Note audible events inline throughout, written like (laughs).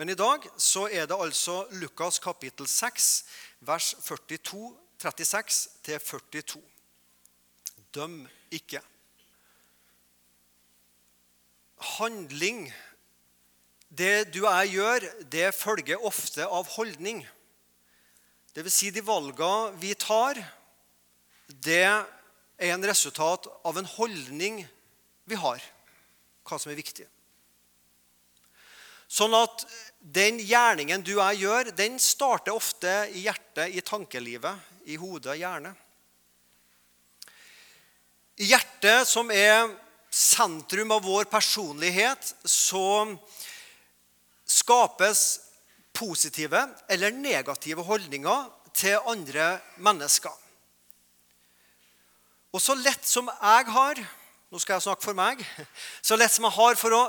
Men i dag så er det altså Lukas kapittel 6, vers 42, 36 til 42. Døm ikke. Handling, det du og jeg gjør, det følger ofte av holdning. Det vil si de valgene vi tar, det er en resultat av en holdning vi har, hva som er viktig. Sånn at den gjerningen du og jeg gjør, den starter ofte i hjertet, i tankelivet, i hodet, hjerne. I hjertet, som er sentrum av vår personlighet, så skapes positive eller negative holdninger til andre mennesker. Og så lett som jeg har nå skal jeg snakke for meg, så lett som jeg har for å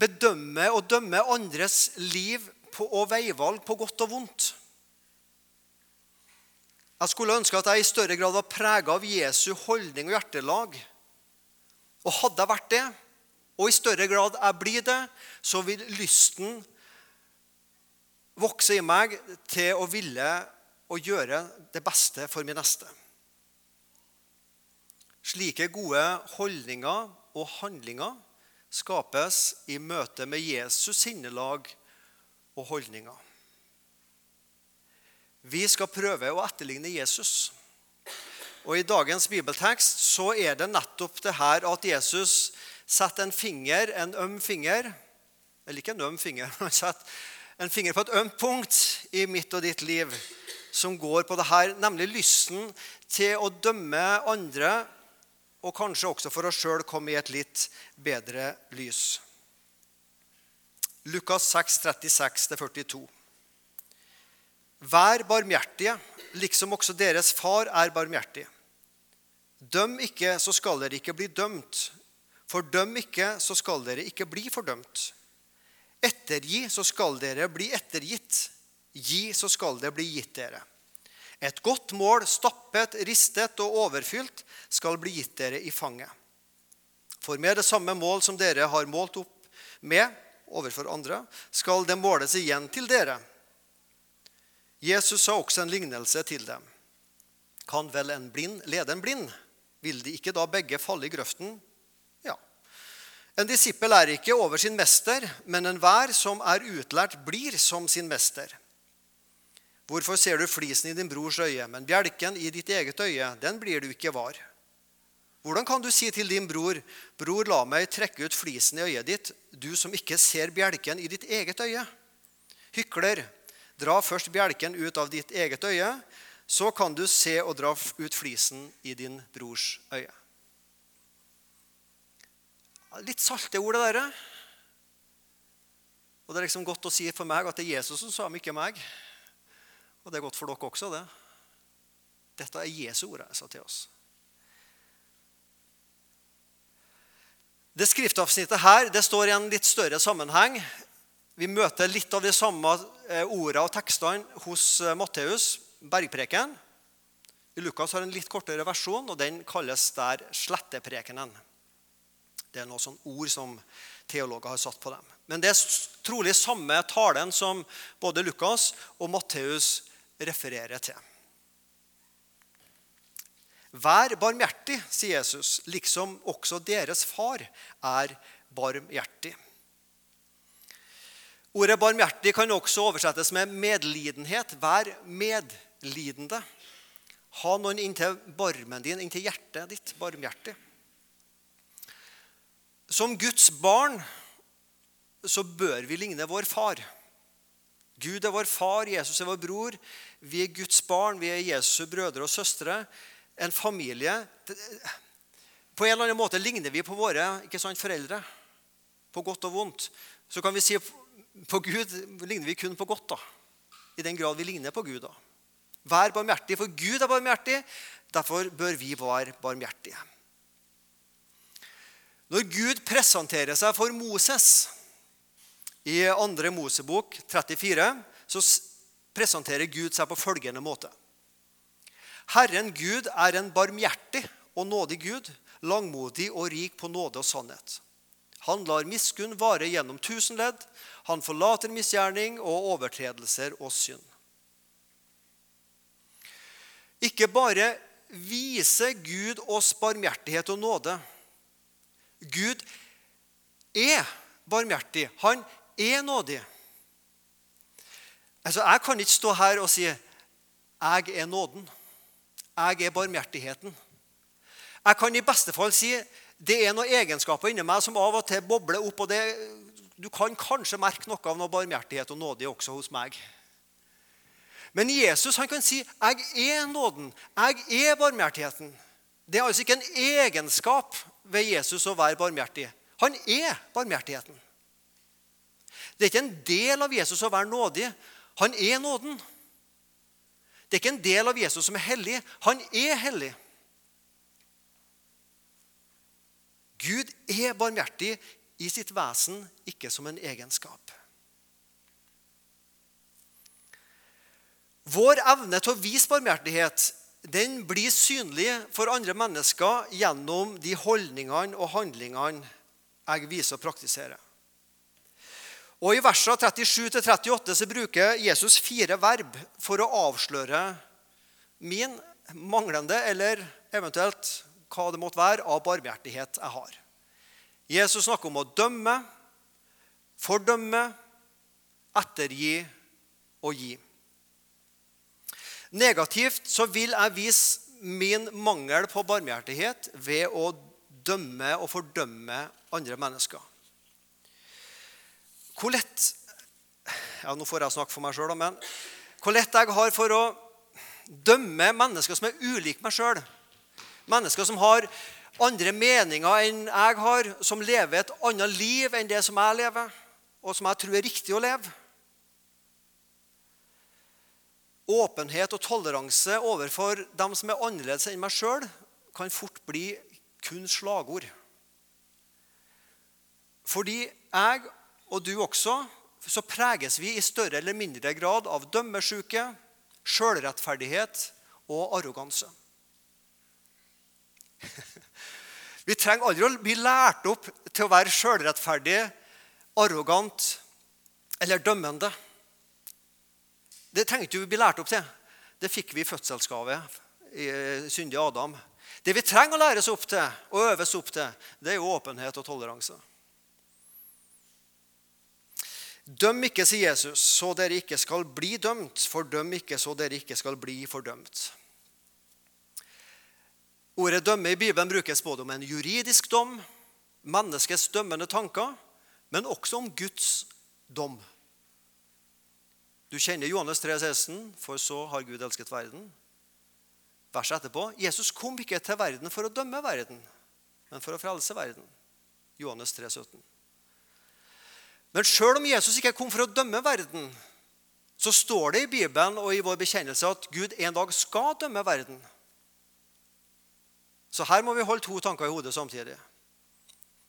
bedømme og dømme andres liv på, og veivalg på godt og vondt. Jeg skulle ønske at jeg i større grad var prega av Jesu holdning og hjertelag. Og hadde jeg vært det, og i større grad jeg blir det, så vil lysten vokse i meg til å ville å gjøre det beste for min neste. Slike gode holdninger og handlinger skapes i møte med Jesus sinnelag og holdninger. Vi skal prøve å etterligne Jesus. Og I dagens bibeltekst så er det nettopp det her at Jesus setter en finger, en øm finger Eller ikke en øm finger, (laughs) men setter en finger på et ømt punkt i mitt og ditt liv som går på det her, nemlig lysten til å dømme andre og kanskje også for oss sjøl komme i et litt bedre lys. Lukas 6, 36-42. Vær barmhjertige, liksom også deres far er barmhjertig. Døm ikke, så skal dere ikke bli dømt. Fordøm ikke, så skal dere ikke bli fordømt. Ettergi, så skal dere bli ettergitt. Gi, så skal det bli gitt dere. Et godt mål, stappet, ristet og overfylt, skal bli gitt dere i fanget. For med det samme mål som dere har målt opp med overfor andre, skal det måles igjen til dere. Jesus sa også en lignelse til dem. Kan vel en blind lede en blind? Vil de ikke da begge falle i grøften? Ja. En disippel er ikke over sin mester, men enhver som er utlært, blir som sin mester. Hvorfor ser du flisen i din brors øye, men bjelken i ditt eget øye, den blir du ikke var? Hvordan kan du si til din bror, 'Bror, la meg trekke ut flisen i øyet ditt', du som ikke ser bjelken i ditt eget øye? Hykler, dra først bjelken ut av ditt eget øye, så kan du se og dra ut flisen i din brors øye. Litt salte ord, det der. Og det er liksom godt å si for meg at det er Jesus som sa, men ikke meg. Og det er godt for dere også, det. Dette er Jesu ord jeg sa til oss. Det skriftavsnittet her det står i en litt større sammenheng. Vi møter litt av de samme eh, ordene og tekstene hos eh, Matteus, bergpreken. Lukas har en litt kortere versjon, og den kalles der sletteprekenen. Det er noen sånne ord som teologer har satt på dem. Men det er trolig samme talen som både Lukas og Matteus refererer til. Vær barmhjertig, sier Jesus, liksom også deres far er barmhjertig. Ordet barmhjertig kan også oversettes med medlidenhet. Vær medlidende. Ha noen inntil barmen din, inntil hjertet ditt, barmhjertig. Som Guds barn så bør vi ligne vår far. Gud er vår far, Jesus er vår bror. Vi er Guds barn, vi er Jesu brødre og søstre. En familie. På en eller annen måte ligner vi på våre ikke sant, foreldre. På godt og vondt. Så kan vi si på Gud ligner vi kun på godt. da. I den grad vi ligner på Gud. da. Vær barmhjertig, for Gud er barmhjertig. Derfor bør vi være barmhjertige. Når Gud presenterer seg for Moses i 2. Mosebok 34 så presenterer Gud seg på følgende måte. Herren Gud er en barmhjertig og nådig Gud, langmodig og rik på nåde og sannhet. Han lar miskunn vare gjennom tusen ledd. Han forlater misgjerning og overtredelser og synd. Ikke bare viser Gud oss barmhjertighet og nåde. Gud er barmhjertig. Han er nådig. Altså, Jeg kan ikke stå her og si 'jeg er nåden'. Jeg er barmhjertigheten. Jeg kan i beste fall si det er noen egenskaper inni meg som av og til bobler opp. og det, Du kan kanskje merke noe av noe barmhjertighet og nåde også hos meg. Men Jesus han kan si 'Jeg er nåden. Jeg er barmhjertigheten'. Det er altså ikke en egenskap ved Jesus å være barmhjertig. Han er barmhjertigheten. Det er ikke en del av Jesus å være nådig. Han er nåden. Det er ikke en del av Jesus som er hellig. Han er hellig. Gud er barmhjertig i sitt vesen, ikke som en egenskap. Vår evne til å vise barmhjertighet den blir synlig for andre mennesker gjennom de holdningene og handlingene jeg viser og praktiserer. Og I versene 37-38 så bruker Jesus fire verb for å avsløre min manglende, eller eventuelt hva det måtte være, av barmhjertighet jeg har. Jesus snakker om å dømme, fordømme, ettergi og gi. Negativt så vil jeg vise min mangel på barmhjertighet ved å dømme og fordømme andre mennesker. Hvor lett ja, nå får jeg snakke for meg sjøl, men hvor lett jeg har for å dømme mennesker som er ulike meg sjøl. Mennesker som har andre meninger enn jeg har, som lever et annet liv enn det som jeg lever, og som jeg tror er riktig å leve. Åpenhet og toleranse overfor dem som er annerledes enn meg sjøl, kan fort bli kun slagord. Fordi jeg og du også, så preges vi i større eller mindre grad av dømmesjuke, sjølrettferdighet og arroganse. (laughs) Vi trenger aldri å bli lært opp til å være sjølrettferdig, arrogant eller dømmende. Det trenger ikke vi bli lært opp til. Det fikk vi i fødselsgave i syndige Adam. Det vi trenger å læres opp til og øves opp til, det er jo åpenhet og toleranse. Døm ikke, sier Jesus, så dere ikke skal bli dømt. Fordøm ikke, så dere ikke skal bli fordømt. Ordet 'dømme' i Bibelen brukes både om en juridisk dom, menneskets dømmende tanker, men også om Guds dom. Du kjenner Johannes 3, 16, for så har Gud elsket verden. Verset etterpå Jesus kom ikke til verden for å dømme verden, men for å frelse verden. Johannes 3, 17. Men sjøl om Jesus ikke kom for å dømme verden, så står det i Bibelen og i vår bekjennelse at Gud en dag skal dømme verden. Så her må vi holde to tanker i hodet samtidig.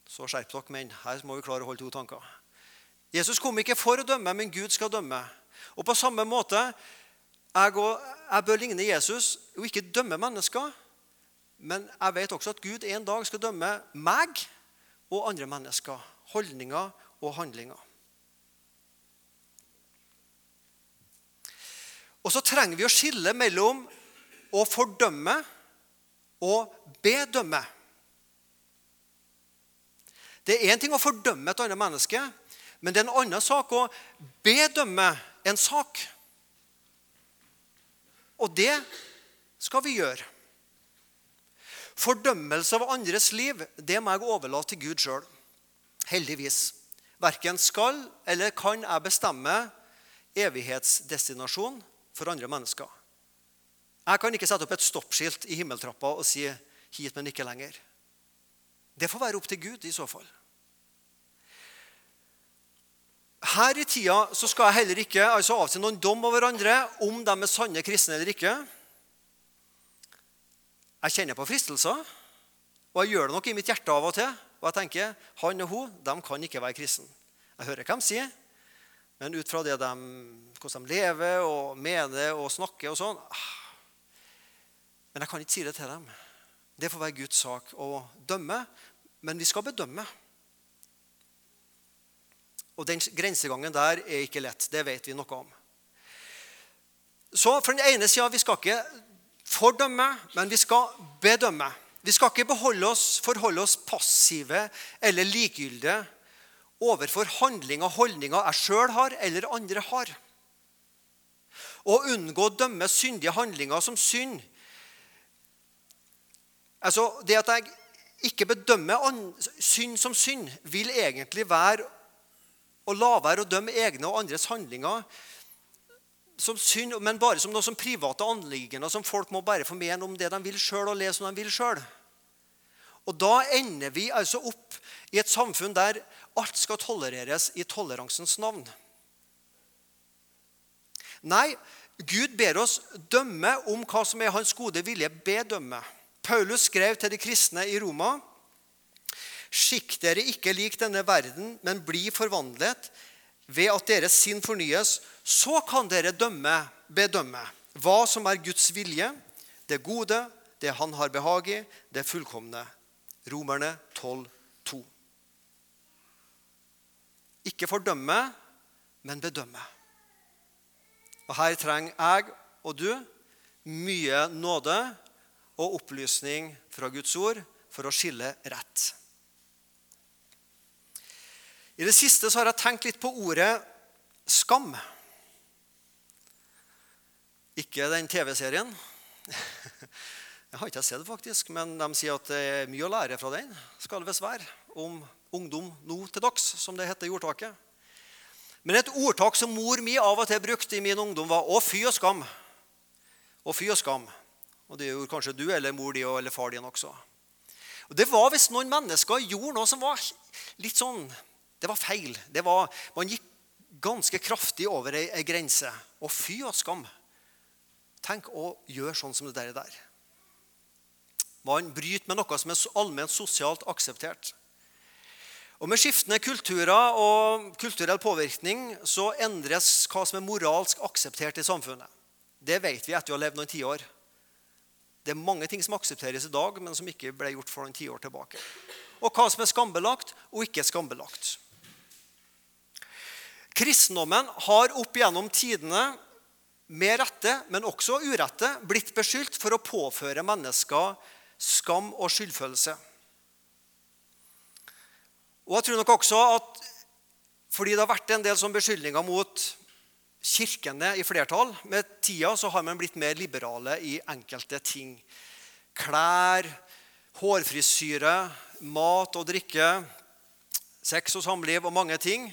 Så skjerp dere, menn. Her må vi klare å holde to tanker. Jesus kom ikke for å dømme, men Gud skal dømme. Og på samme måte jeg, og, jeg bør ligne Jesus og ikke dømme mennesker. Men jeg vet også at Gud en dag skal dømme meg og andre mennesker. Holdninger og handlinger. Og så trenger vi å skille mellom å fordømme og bedømme. Det er én ting å fordømme et annet menneske, men det er en annen sak å bedømme en sak. Og det skal vi gjøre. Fordømmelse av andres liv det må jeg overlate til Gud sjøl. Heldigvis. Verken skal eller kan jeg bestemme evighetsdestinasjon for andre mennesker. Jeg kan ikke sette opp et stoppskilt i himmeltrappa og si 'hit, men ikke lenger'. Det får være opp til Gud i så fall. Her i tida så skal jeg heller ikke altså avsi noen dom over andre om de er sanne kristne eller ikke. Jeg kjenner på fristelser, og jeg gjør det nok i mitt hjerte av og til. Og jeg tenker, Han og hun de kan ikke være kristen. Jeg hører hva de sier, men ut fra det de, hvordan de lever og mener og snakker og sånn ah. Men jeg kan ikke si det til dem. Det får være Guds sak å dømme. Men vi skal bedømme. Og den grensegangen der er ikke lett. Det vet vi noe om. Så for den ene sida vi skal ikke fordømme, men vi skal bedømme. Vi skal ikke oss, forholde oss passive eller likegyldige overfor handlinger og holdninger jeg sjøl har eller andre har. Å unngå å dømme syndige handlinger som synd Altså, Det at jeg ikke bedømmer synd som synd, vil egentlig være å la være å dømme egne og andres handlinger som synd, men bare som noe som private anliggender som folk må bare få mene om det de vil sjøl, og lese som de vil sjøl. Og da ender vi altså opp i et samfunn der alt skal tolereres i toleransens navn. Nei, Gud ber oss dømme om hva som er hans gode vilje. Bedømme. Paulus skrev til de kristne i Roma.: Skikk dere ikke lik denne verden, men bli forvandlet ved at deres sinn fornyes. Så kan dere dømme, bedømme hva som er Guds vilje, det gode, det Han har behag i, det fullkomne. Romerne 12, 2. Ikke fordømme, men bedømme. Og Her trenger jeg og du mye nåde og opplysning fra Guds ord for å skille rett. I det siste så har jeg tenkt litt på ordet skam. Ikke den TV-serien. (laughs) Jeg har ikke sett det, faktisk, men de sier at det er mye å lære fra den. skal det visst være, Om ungdom nå til dags, som det heter i ordtaket. Men et ordtak som mor mi av og til brukte i min ungdom, var 'Å, fy og skam'. Å, fy og skam. Og det gjorde kanskje du eller mor di eller far din også. Og Det var hvis noen mennesker gjorde noe som var litt sånn Det var feil. Det var, man gikk ganske kraftig over ei, grense. Og fy og skam. Tenk å gjøre sånn som det der. der. Man bryter med noe som er allment sosialt akseptert. Og Med skiftende kulturer og kulturell påvirkning så endres hva som er moralsk akseptert i samfunnet. Det vet vi etter å ha levd noen tiår. Det er mange ting som aksepteres i dag, men som ikke ble gjort for noen tiår tilbake. Og hva som er skambelagt og ikke skambelagt. Kristendommen har opp gjennom tidene med rette, men også urette, blitt beskyldt for å påføre mennesker skam og skyldfølelse. Og jeg tror nok også at fordi det har vært en del sånn beskyldninger mot kirkene i flertall, med tida så har man blitt mer liberale i enkelte ting. Klær, hårfrisyre, mat og drikke, sex og samliv og mange ting.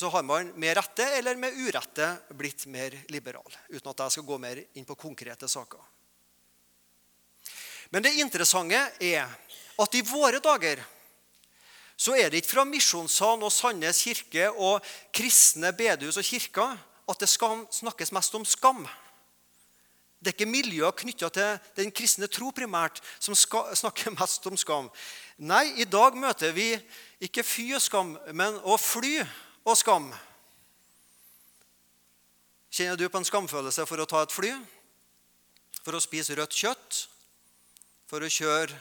Så har man med rette eller med urette blitt mer liberal. Uten at jeg skal gå mer inn på konkrete saker. Men det interessante er at i våre dager så er det ikke fra Misjonssalen og Sandnes kirke og kristne bedehus og kirker at det skal snakkes mest om skam. Det er ikke miljøer knytta til den kristne tro primært som snakker mest om skam. Nei, i dag møter vi ikke fy og skam, men å fly og skam. Kjenner du på en skamfølelse for å ta et fly? For å spise rødt kjøtt? For å kjøre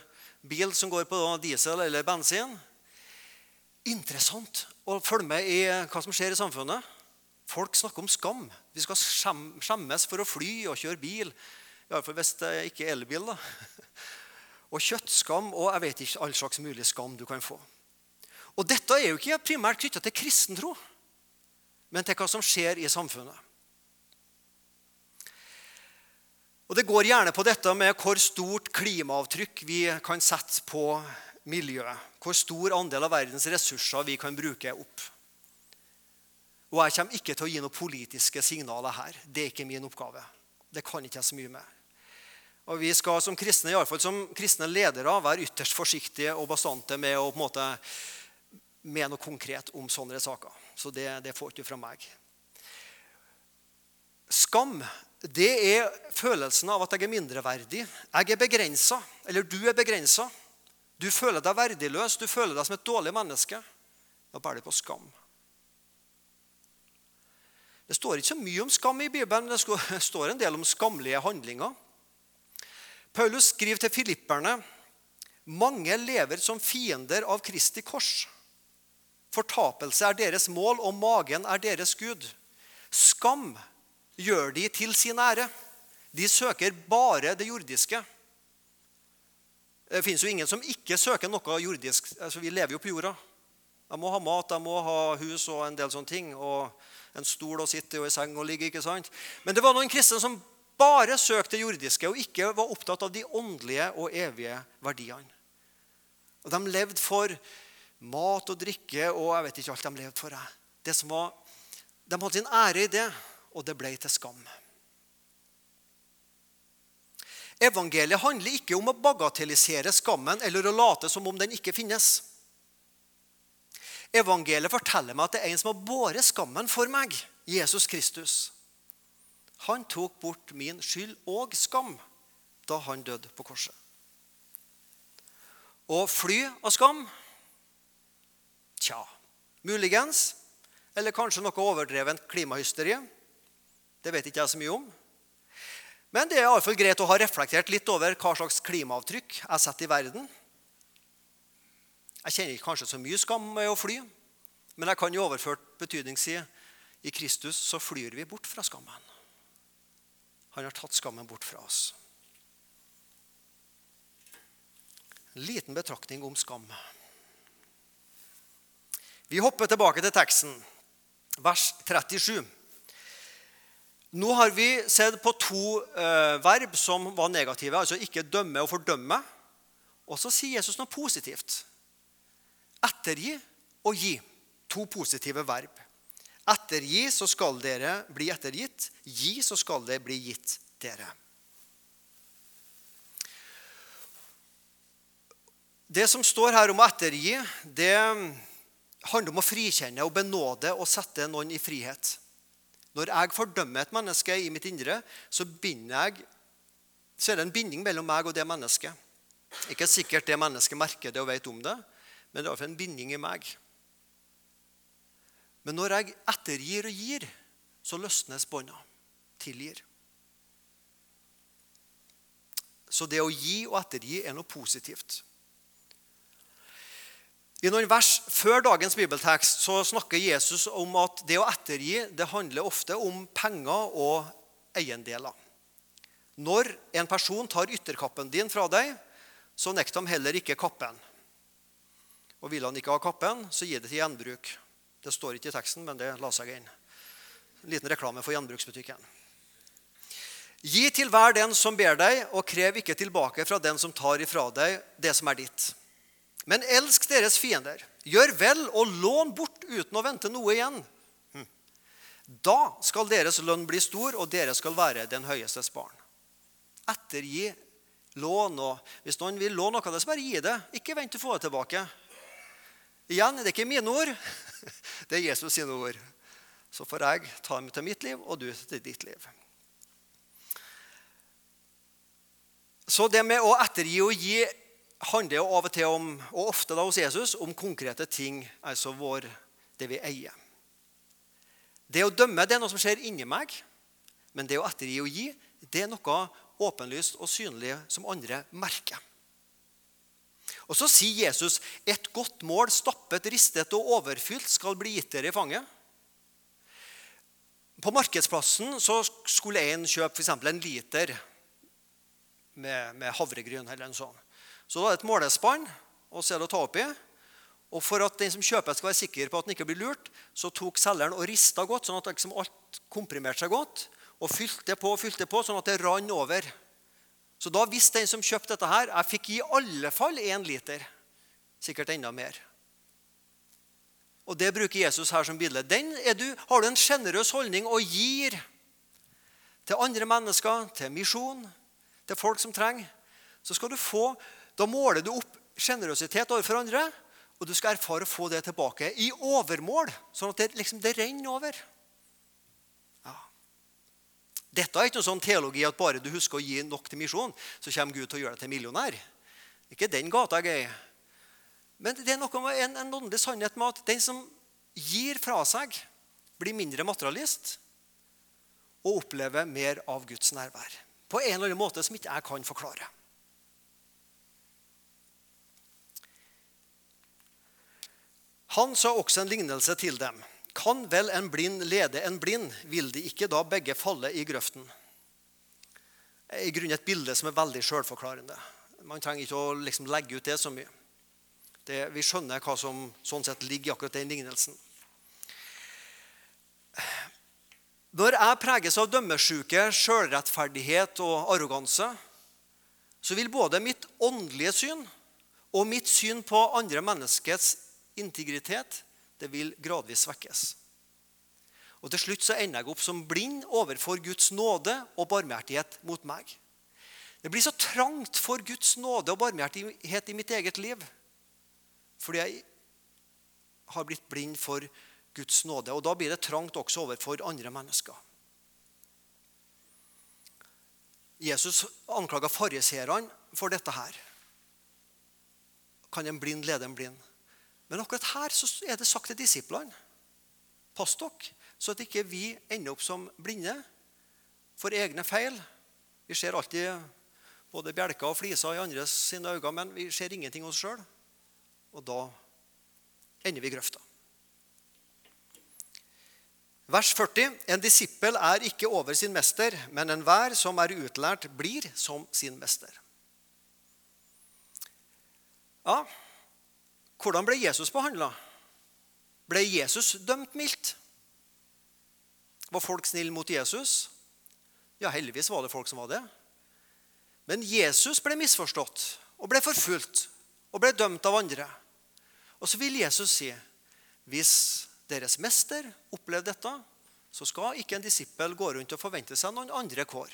bil som går på diesel eller bensin? interessant å følge med i hva som skjer i samfunnet. Folk snakker om skam. Vi skal skjemmes for å fly og kjøre bil. Iallfall hvis det ikke er elbil. da. (laughs) Og kjøttskam og jeg vet ikke all slags mulig skam du kan få. Og Dette er jo ikke primært knytta til kristentro, men til hva som skjer i samfunnet. Og Det går gjerne på dette med hvor stort klimaavtrykk vi kan sette på miljøet. Hvor stor andel av verdens ressurser vi kan bruke opp. Og Jeg kommer ikke til å gi noen politiske signaler her. Det er ikke min oppgave. Det kan ikke jeg så mye med. Og Vi skal som kristne i alle fall som kristne ledere være ytterst forsiktige og bastante med å på en måte med noe konkret om sånne saker. Så det, det får ikke fra meg. Skam det er følelsen av at jeg er mindreverdig. Jeg er begrensa, eller du er begrensa. Du føler deg verdiløs, du føler deg som et dårlig menneske. Da bærer du på skam. Det står ikke så mye om skam i Bibelen, men det (laughs) står en del om skamlige handlinger. Paulus skriver til filipperne mange lever som fiender av Kristi kors. Fortapelse er deres mål, og magen er deres gud. Skam gjør de til sin ære. De søker bare det jordiske. Det fins jo ingen som ikke søker noe jordisk. Altså, vi lever jo på jorda. Jeg må ha mat, jeg må ha hus og en del sånne ting. Og en stol å sitte i og i seng å ligge. ikke sant? Men det var noen kristne som bare søkte det jordiske og ikke var opptatt av de åndelige og evige verdiene. Og De levde for mat og drikke og jeg vet ikke alt de levde for. Det som var, de hadde sin ære i det, og det ble til skam. Evangeliet handler ikke om å bagatellisere skammen eller å late som om den ikke finnes. Evangeliet forteller meg at det er en som har båret skammen for meg. Jesus Kristus. Han tok bort min skyld og skam da han døde på korset. Å fly av skam? Tja, muligens. Eller kanskje noe overdrevent klimahysteri. Det vet ikke jeg så mye om. Men det er iallfall greit å ha reflektert litt over hva slags klimaavtrykk jeg setter i verden. Jeg kjenner kanskje så mye skam med å fly, men jeg kan i overført betydning si i Kristus så flyr vi bort fra skammen. Han har tatt skammen bort fra oss. En liten betraktning om skam. Vi hopper tilbake til teksten, vers 37. Nå har vi sett på to eh, verb som var negative, altså ikke dømme og fordømme. Og så sier Jesus noe positivt. Ettergi og gi. To positive verb. Ettergi, så skal dere bli ettergitt. Gi, så skal det bli gitt dere. Det som står her om å ettergi, det handler om å frikjenne og benåde og sette noen i frihet. Når jeg fordømmer et menneske i mitt indre, så, jeg, så er det en binding mellom meg og det mennesket. Ikke sikkert det mennesket merker det og vet om det, men det er iallfall en binding i meg. Men når jeg ettergir og gir, så løsnes bånda. Tilgir. Så det å gi og ettergi er noe positivt. I noen vers før dagens bibeltekst så snakker Jesus om at det å ettergi det handler ofte om penger og eiendeler. Når en person tar ytterkappen din fra deg, så nekter de heller ikke kappen. Og vil han ikke ha kappen, så gi det til gjenbruk. Det står ikke i teksten, men det la seg inn. En liten reklame for gjenbruksbutikken. Gi til hver den som ber deg, og krev ikke tilbake fra den som tar ifra deg det som er ditt. Men elsk deres fiender. Gjør vel og lån bort uten å vente noe igjen. Hm. Da skal deres lønn bli stor, og dere skal være den høyestes barn. Ettergi lån. og Hvis noen vil låne noe, så bare gi det. Ikke vent til å få det tilbake. Igjen, det er ikke mine ord, (laughs) det er Jesus sine ord. Så får jeg ta dem til mitt liv, og du til ditt liv. Så det med å ettergi og gi handler jo av og til om, og ofte da hos Jesus, om konkrete ting, altså vår, det vi eier. Det å dømme det er noe som skjer inni meg, men det å ettergi og gi det er noe åpenlyst og synlig som andre merker. Og Så sier Jesus et godt mål, stappet, ristet og overfylt, skal bli gitt dere i fanget. På markedsplassen så skulle en kjøpe f.eks. en liter med, med havregryn. eller en sånn. Så da er det et målespann så er det å ta oppi. Og For at den som kjøper skal være sikker på at den ikke blir lurt, så tok selgeren og rista godt, sånn at liksom alt komprimerte seg godt. Og fylte på og fylte på, sånn at det rant over. Så da visste den som kjøpte dette, her, jeg fikk i alle fall én liter. Sikkert enda mer. Og Det bruker Jesus her som bilde. Den du, har du en sjenerøs holdning og gir til andre mennesker, til misjon, til folk som trenger, så skal du få Da måler du opp sjenerøsitet overfor andre, og du skal erfare å få det tilbake i overmål, sånn at det, liksom, det renner over. Dette er ikke noe sånn teologi at bare du husker å gi nok til misjon, så kommer Gud til å gjøre deg til millionær. Ikke den gata er i. Men det er noe med en, en åndelig sannhet med at den som gir fra seg, blir mindre materialist og opplever mer av Guds nærvær. På en eller annen måte som ikke jeg kan forklare. Han sa også en lignelse til dem. Kan vel en blind lede en blind? Vil de ikke da begge falle i grøften? I grunnen et bilde som er veldig sjølforklarende. Man trenger ikke å liksom legge ut det så mye. Det, vi skjønner hva som sånn sett ligger i akkurat den lignelsen. Når jeg preges av dømmesjuke, sjølrettferdighet og arroganse, så vil både mitt åndelige syn og mitt syn på andre menneskets integritet det vil gradvis svekkes. Og Til slutt så ender jeg opp som blind overfor Guds nåde og barmhjertighet mot meg. Det blir så trangt for Guds nåde og barmhjertighet i mitt eget liv fordi jeg har blitt blind for Guds nåde. Og da blir det trangt også overfor andre mennesker. Jesus anklaga fariseerne for dette her. Kan en blind lede en blind? Men akkurat her så er det sagt til disiplene Pass dere, så at ikke vi ender opp som blinde for egne feil. Vi ser alltid både bjelker og fliser i andres sine øyne, men vi ser ingenting hos oss sjøl. Og da ender vi i grøfta. Vers 40. En disippel er ikke over sin mester, men enhver som er utlært, blir som sin mester. Ja, hvordan ble Jesus behandla? Ble Jesus dømt mildt? Var folk snille mot Jesus? Ja, heldigvis var det folk som var det. Men Jesus ble misforstått og ble forfulgt og ble dømt av andre. Og så vil Jesus si hvis deres mester opplevde dette, så skal ikke en disippel gå rundt og forvente seg noen andre kår.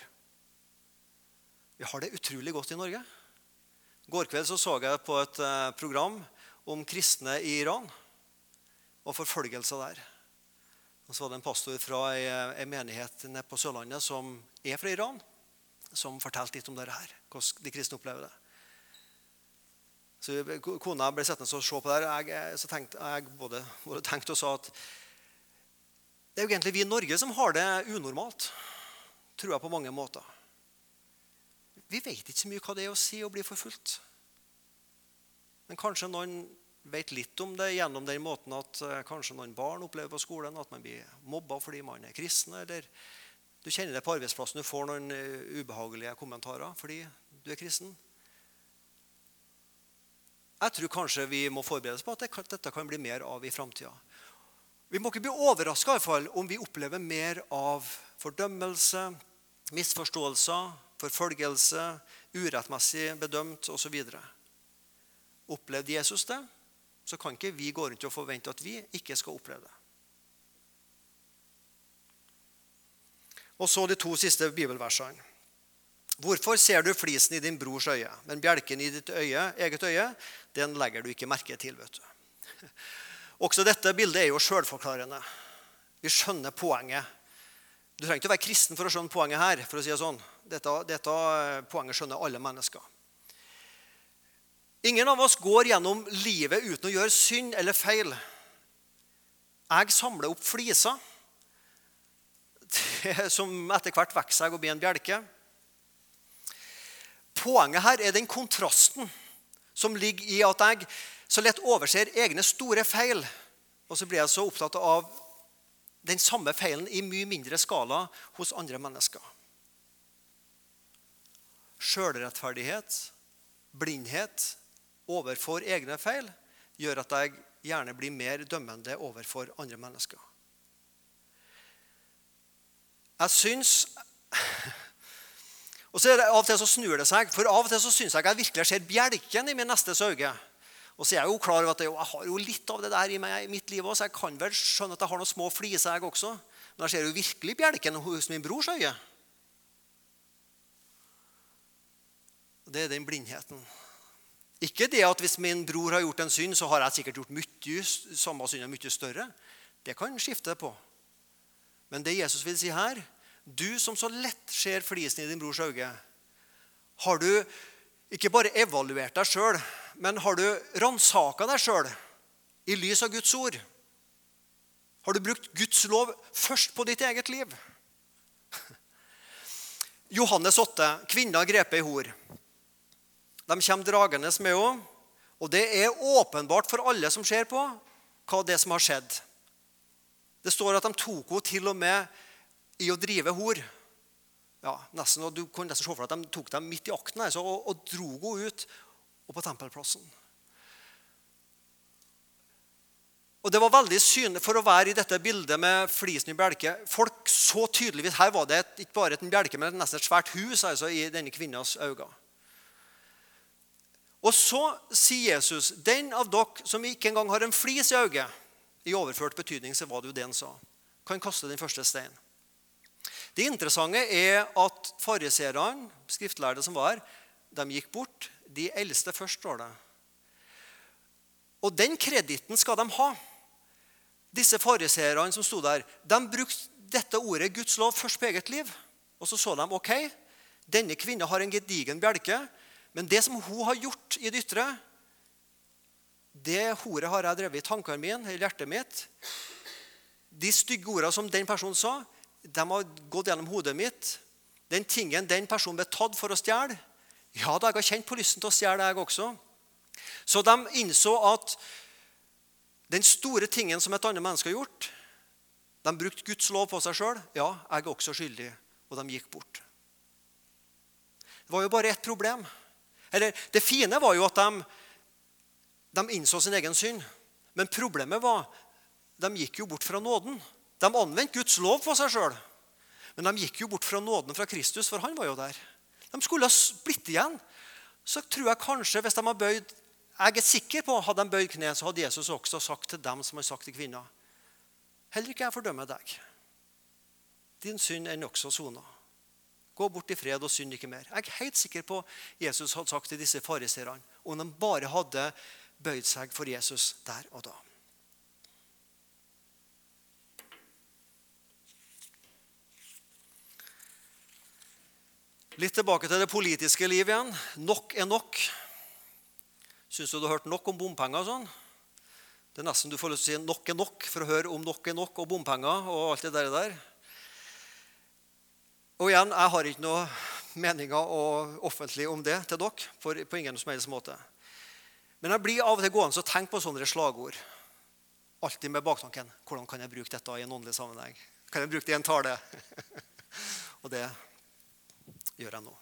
Vi har det utrolig godt i Norge. I går kveld så, så jeg på et eh, program om kristne i Iran og forfølgelser der. Og så var det en pastor fra en menighet nede på Sørlandet som er fra Iran, som fortalte litt om dette her, hvordan de kristne opplever det. Så Kona ble sittende og se på det. Jeg, så tenkte, jeg både, både tenkte og sa at det er jo egentlig vi i Norge som har det unormalt, tror jeg på mange måter. Vi vet ikke så mye hva det er å si å bli forfulgt. Men kanskje noen vet litt om det gjennom den måten at uh, kanskje noen barn opplever på skolen at man blir mobba fordi man er kristen. Eller du kjenner det på arbeidsplassen, du får noen uh, ubehagelige kommentarer fordi du er kristen. Jeg tror kanskje vi må forberede oss på at dette kan bli mer av i framtida. Vi må ikke bli overraska om vi opplever mer av fordømmelse, misforståelser, forfølgelse, urettmessig bedømt osv. Opplevde Jesus det, så kan ikke vi gå rundt og forvente at vi ikke skal oppleve det. Og så de to siste bibelversene. Hvorfor ser du flisen i din brors øye, men bjelken i ditt øye, eget øye, den legger du ikke merke til? vet du. (laughs) Også dette bildet er jo sjølforklarende. Vi skjønner poenget. Du trenger ikke å være kristen for å skjønne poenget her. for å si det sånn. Dette, dette poenget skjønner alle mennesker. Ingen av oss går gjennom livet uten å gjøre synd eller feil. Jeg samler opp fliser som etter hvert vokser seg og blir en bjelke. Poenget her er den kontrasten som ligger i at jeg så lett overser egne store feil, og så blir jeg så opptatt av den samme feilen i mye mindre skala hos andre mennesker. Sjølrettferdighet, blindhet, overfor egne feil gjør at jeg gjerne blir mer dømmende overfor andre mennesker. Jeg syns Og så er det Av og til så snur det seg. For av og til så syns jeg jeg virkelig ser bjelken i min nestes øye. Og så er jeg jo klar over at jeg, har jo litt av det der i, meg, i mitt liv også. Jeg kan vel skjønne at jeg har noen små fliser, jeg også. Men jeg ser jo virkelig bjelken hos min brors øye. Det er den blindheten. Ikke det at hvis min bror har gjort en synd, så har jeg sikkert gjort mye, samme synd mye større. Det kan skifte på. Men det Jesus vil si her Du som så lett ser flisen i din brors øye, har du ikke bare evaluert deg sjøl, men har du ransaka deg sjøl i lys av Guds ord? Har du brukt Guds lov først på ditt eget liv? (laughs) Johannes 8. Kvinner grepet i hor. De kommer dragende med henne. Og det er åpenbart for alle som ser på, hva det som har skjedd. Det står at de tok henne til og med i å drive hor. Ja, nesten, og Du kunne nesten se for deg at de tok dem midt i akten altså, og, og dro henne ut og på tempelplassen. Og det var veldig synlig For å være i dette bildet med flisen i bjelke Folk så tydeligvis Her var det et, ikke bare et bjelke, men nesten et svært hus altså, i denne kvinnas øyne. Og så sier Jesus, 'Den av dere som ikke engang har en flis i øyet' I overført betydning så var det jo det han sa. Kan kaste den første steinen. Det interessante er at fariseerne, skriftlærde som var her, de gikk bort. De eldste først, står det. Og den kreditten skal de ha. Disse fariseerne som sto der, de brukte dette ordet Guds lov først på eget liv. Og så så de ok, denne kvinnen har en gedigen bjelke, men det som hun har gjort i det ytre, det horet har jeg drevet i tankene mine, i hjertet mitt. De stygge ordene som den personen sa, de har gått gjennom hodet mitt. Den tingen den personen ble tatt for å stjele Ja, da jeg har kjent på lysten til å stjele, jeg også. Så de innså at den store tingen som et annet menneske har gjort De brukte Guds lov på seg sjøl. Ja, jeg er også skyldig. Og de gikk bort. Det var jo bare ett problem. Eller, det fine var jo at de, de innså sin egen synd. Men problemet var de gikk jo bort fra nåden. De anvendte Guds lov på seg sjøl. Men de gikk jo bort fra nåden fra Kristus, for han var jo der. De skulle ha blitt igjen. Så tror jeg kanskje, hvis de har bøyd jeg er sikker på Hadde de bøyd kne, så hadde Jesus også sagt til dem som har sagt til kvinna Heller ikke jeg fordømmer deg. Din synd er nokså sona. Gå bort i fred og synd ikke mer. Jeg er helt sikker på Jesus hadde sagt til disse fariseerne om de bare hadde bøyd seg for Jesus der og da. Litt tilbake til det politiske liv igjen. Nok er nok. Syns du du har hørt nok om bompenger? og sånn? Det er nesten du får lyst til å si nok er nok for å høre om nok er nok og bompenger. og alt det der. Og igjen, jeg har ikke noe meninger offentlig om det til dere. For, på ingen som helst måte. Men jeg blir av og til gående og tenke på sånne slagord. Alltid med baktanken hvordan kan jeg bruke dette i en åndelig sammenheng. Kan jeg bruke det i en tale? (laughs) og det gjør jeg nå.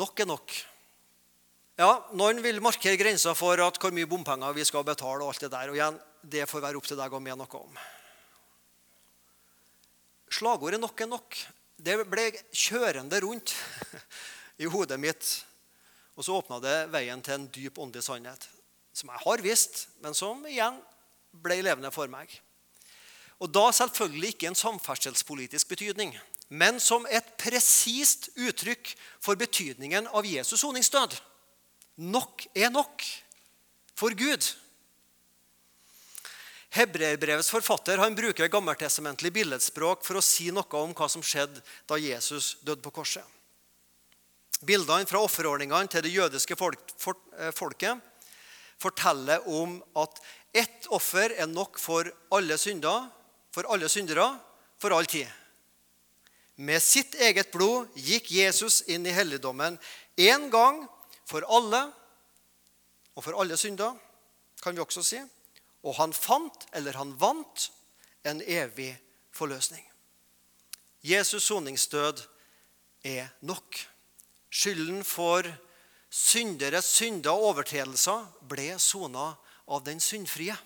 Nok er nok. Ja, Noen vil markere grensa for at hvor mye bompenger vi skal betale. og alt Det der, og igjen, det får være opp til deg å mene noe om. Slagordet 'nok er nok' det ble kjørende rundt (laughs) i hodet mitt. Og så åpna det veien til en dyp åndelig sannhet, som jeg har visst, men som igjen ble levende for meg. Og da selvfølgelig ikke en samferdselspolitisk betydning, men som et presist uttrykk for betydningen av Jesus soningsdød. Nok er nok for Gud. Hebreerbrevets forfatter han bruker gammeltestamentlig billedspråk for å si noe om hva som skjedde da Jesus døde på korset. Bildene fra offerordningene til det jødiske eh, folket forteller om at ett offer er nok for alle synder, for alle syndere, for all tid. Med sitt eget blod gikk Jesus inn i helligdommen én gang for alle og for alle synder, kan vi også si. Og han fant, eller han vant, en evig forløsning. Jesus' soningsdød er nok. Skylden for synderes synder og overtredelser ble sona av den syndfrie.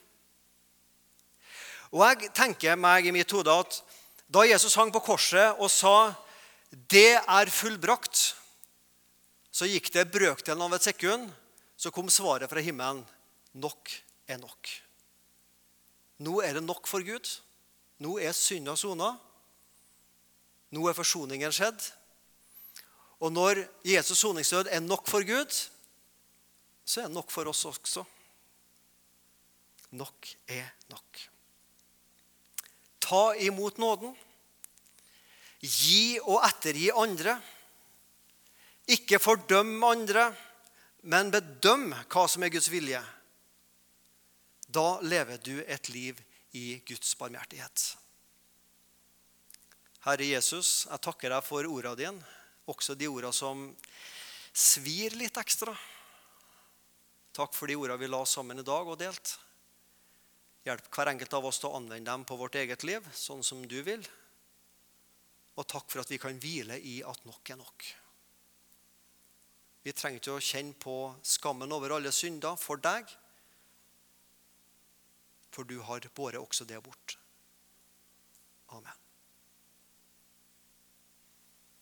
Og jeg tenker meg i mitt hode at da Jesus hang på korset og sa 'Det er fullbrakt', så gikk det brøkdelen av et sekund, så kom svaret fra himmelen. Nok er nok. Nå er det nok for Gud. Nå er synda sona. Nå er forsoningen skjedd. Og når Jesus' soningsdød er nok for Gud, så er det nok for oss også. Nok er nok. Ta imot nåden. Gi og ettergi andre. Ikke fordøm andre, men bedøm hva som er Guds vilje. Da lever du et liv i Guds barmhjertighet. Herre Jesus, jeg takker deg for ordene dine, også de ordene som svir litt ekstra. Takk for de ordene vi la sammen i dag og delt. Hjelp hver enkelt av oss til å anvende dem på vårt eget liv, sånn som du vil. Og takk for at vi kan hvile i at nok er nok. Vi trenger ikke å kjenne på skammen over alle synder for deg, for du har båret også det bort. Amen.